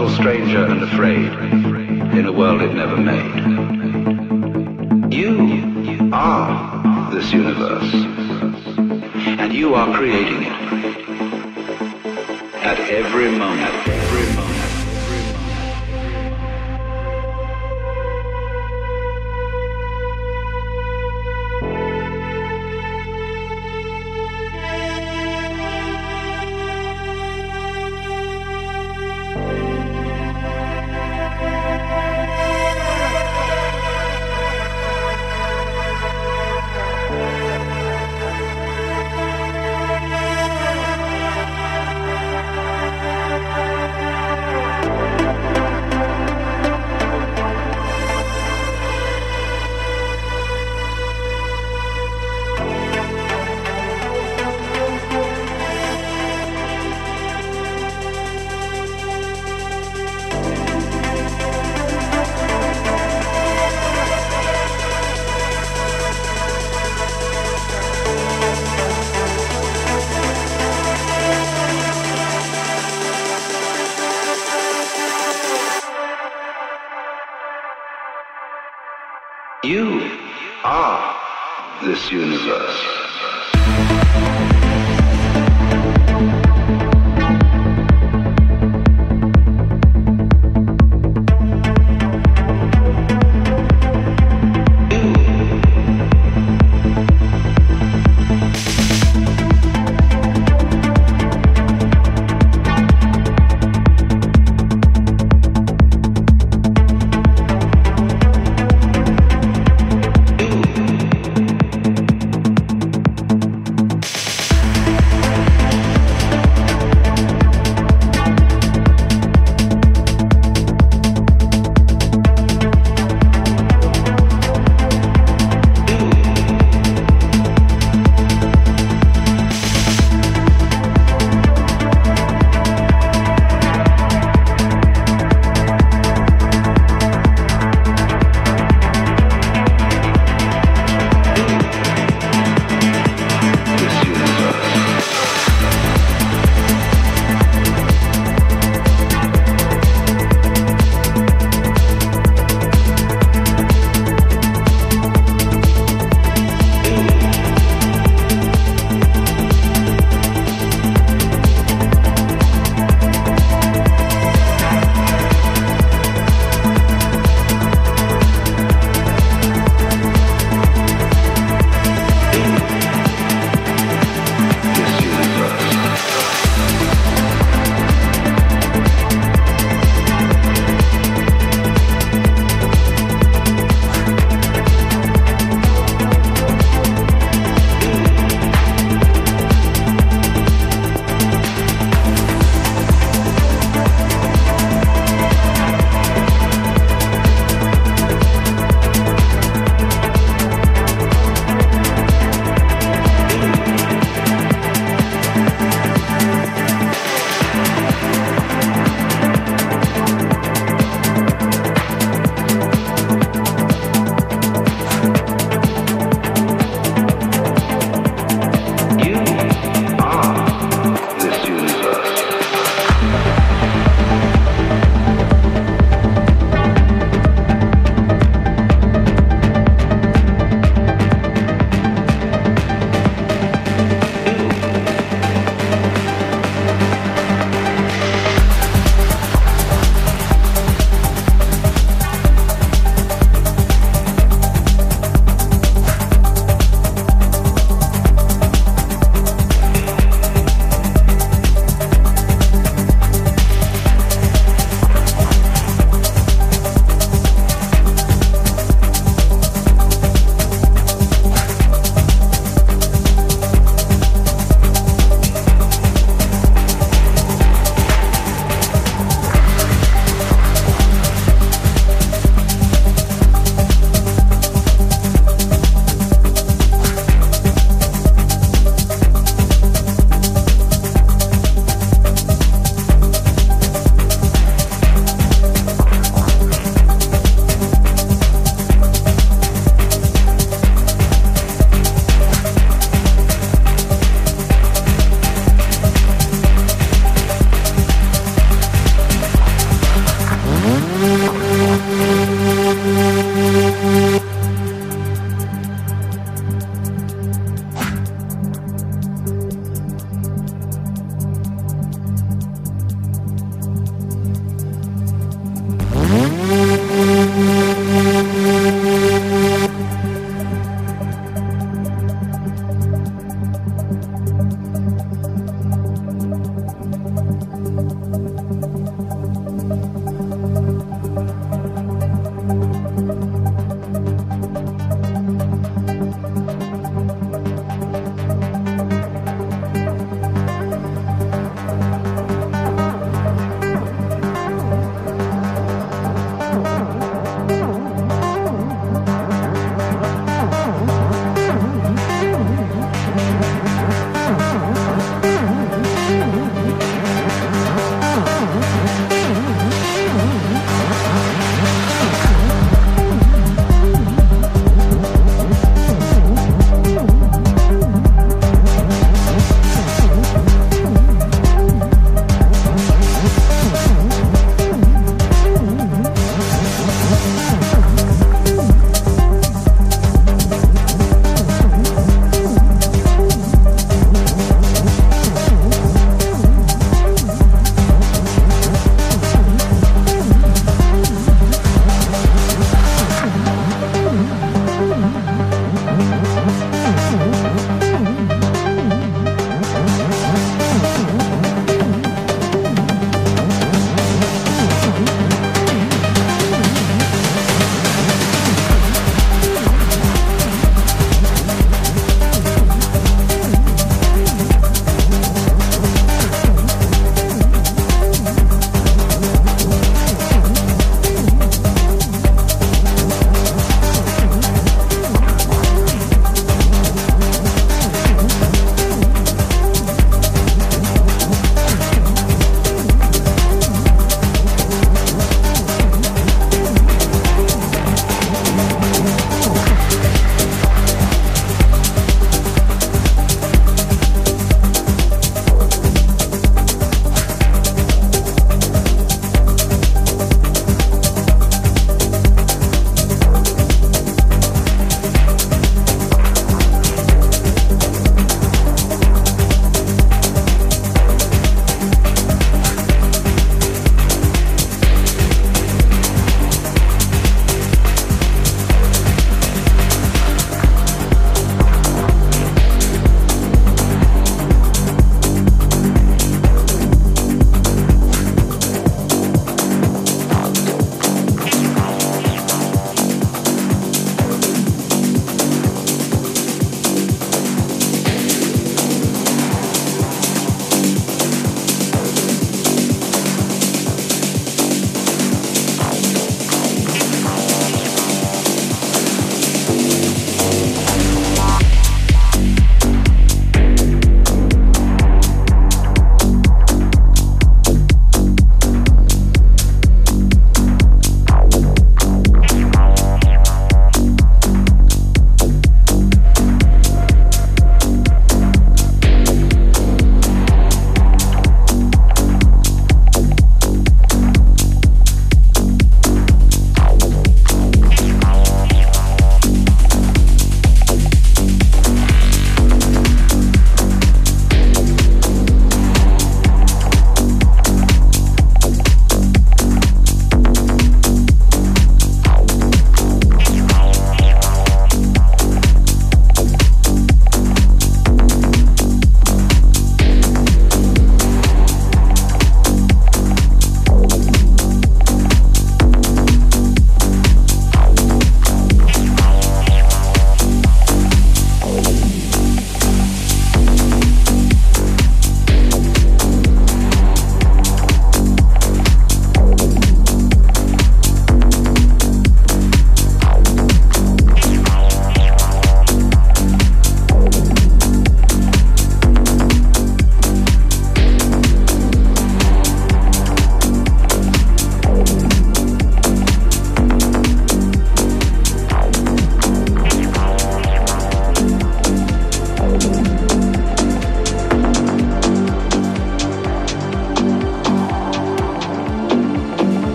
total stranger and afraid in a world it never made. You are this universe, and you are creating it at every moment. At Every moment.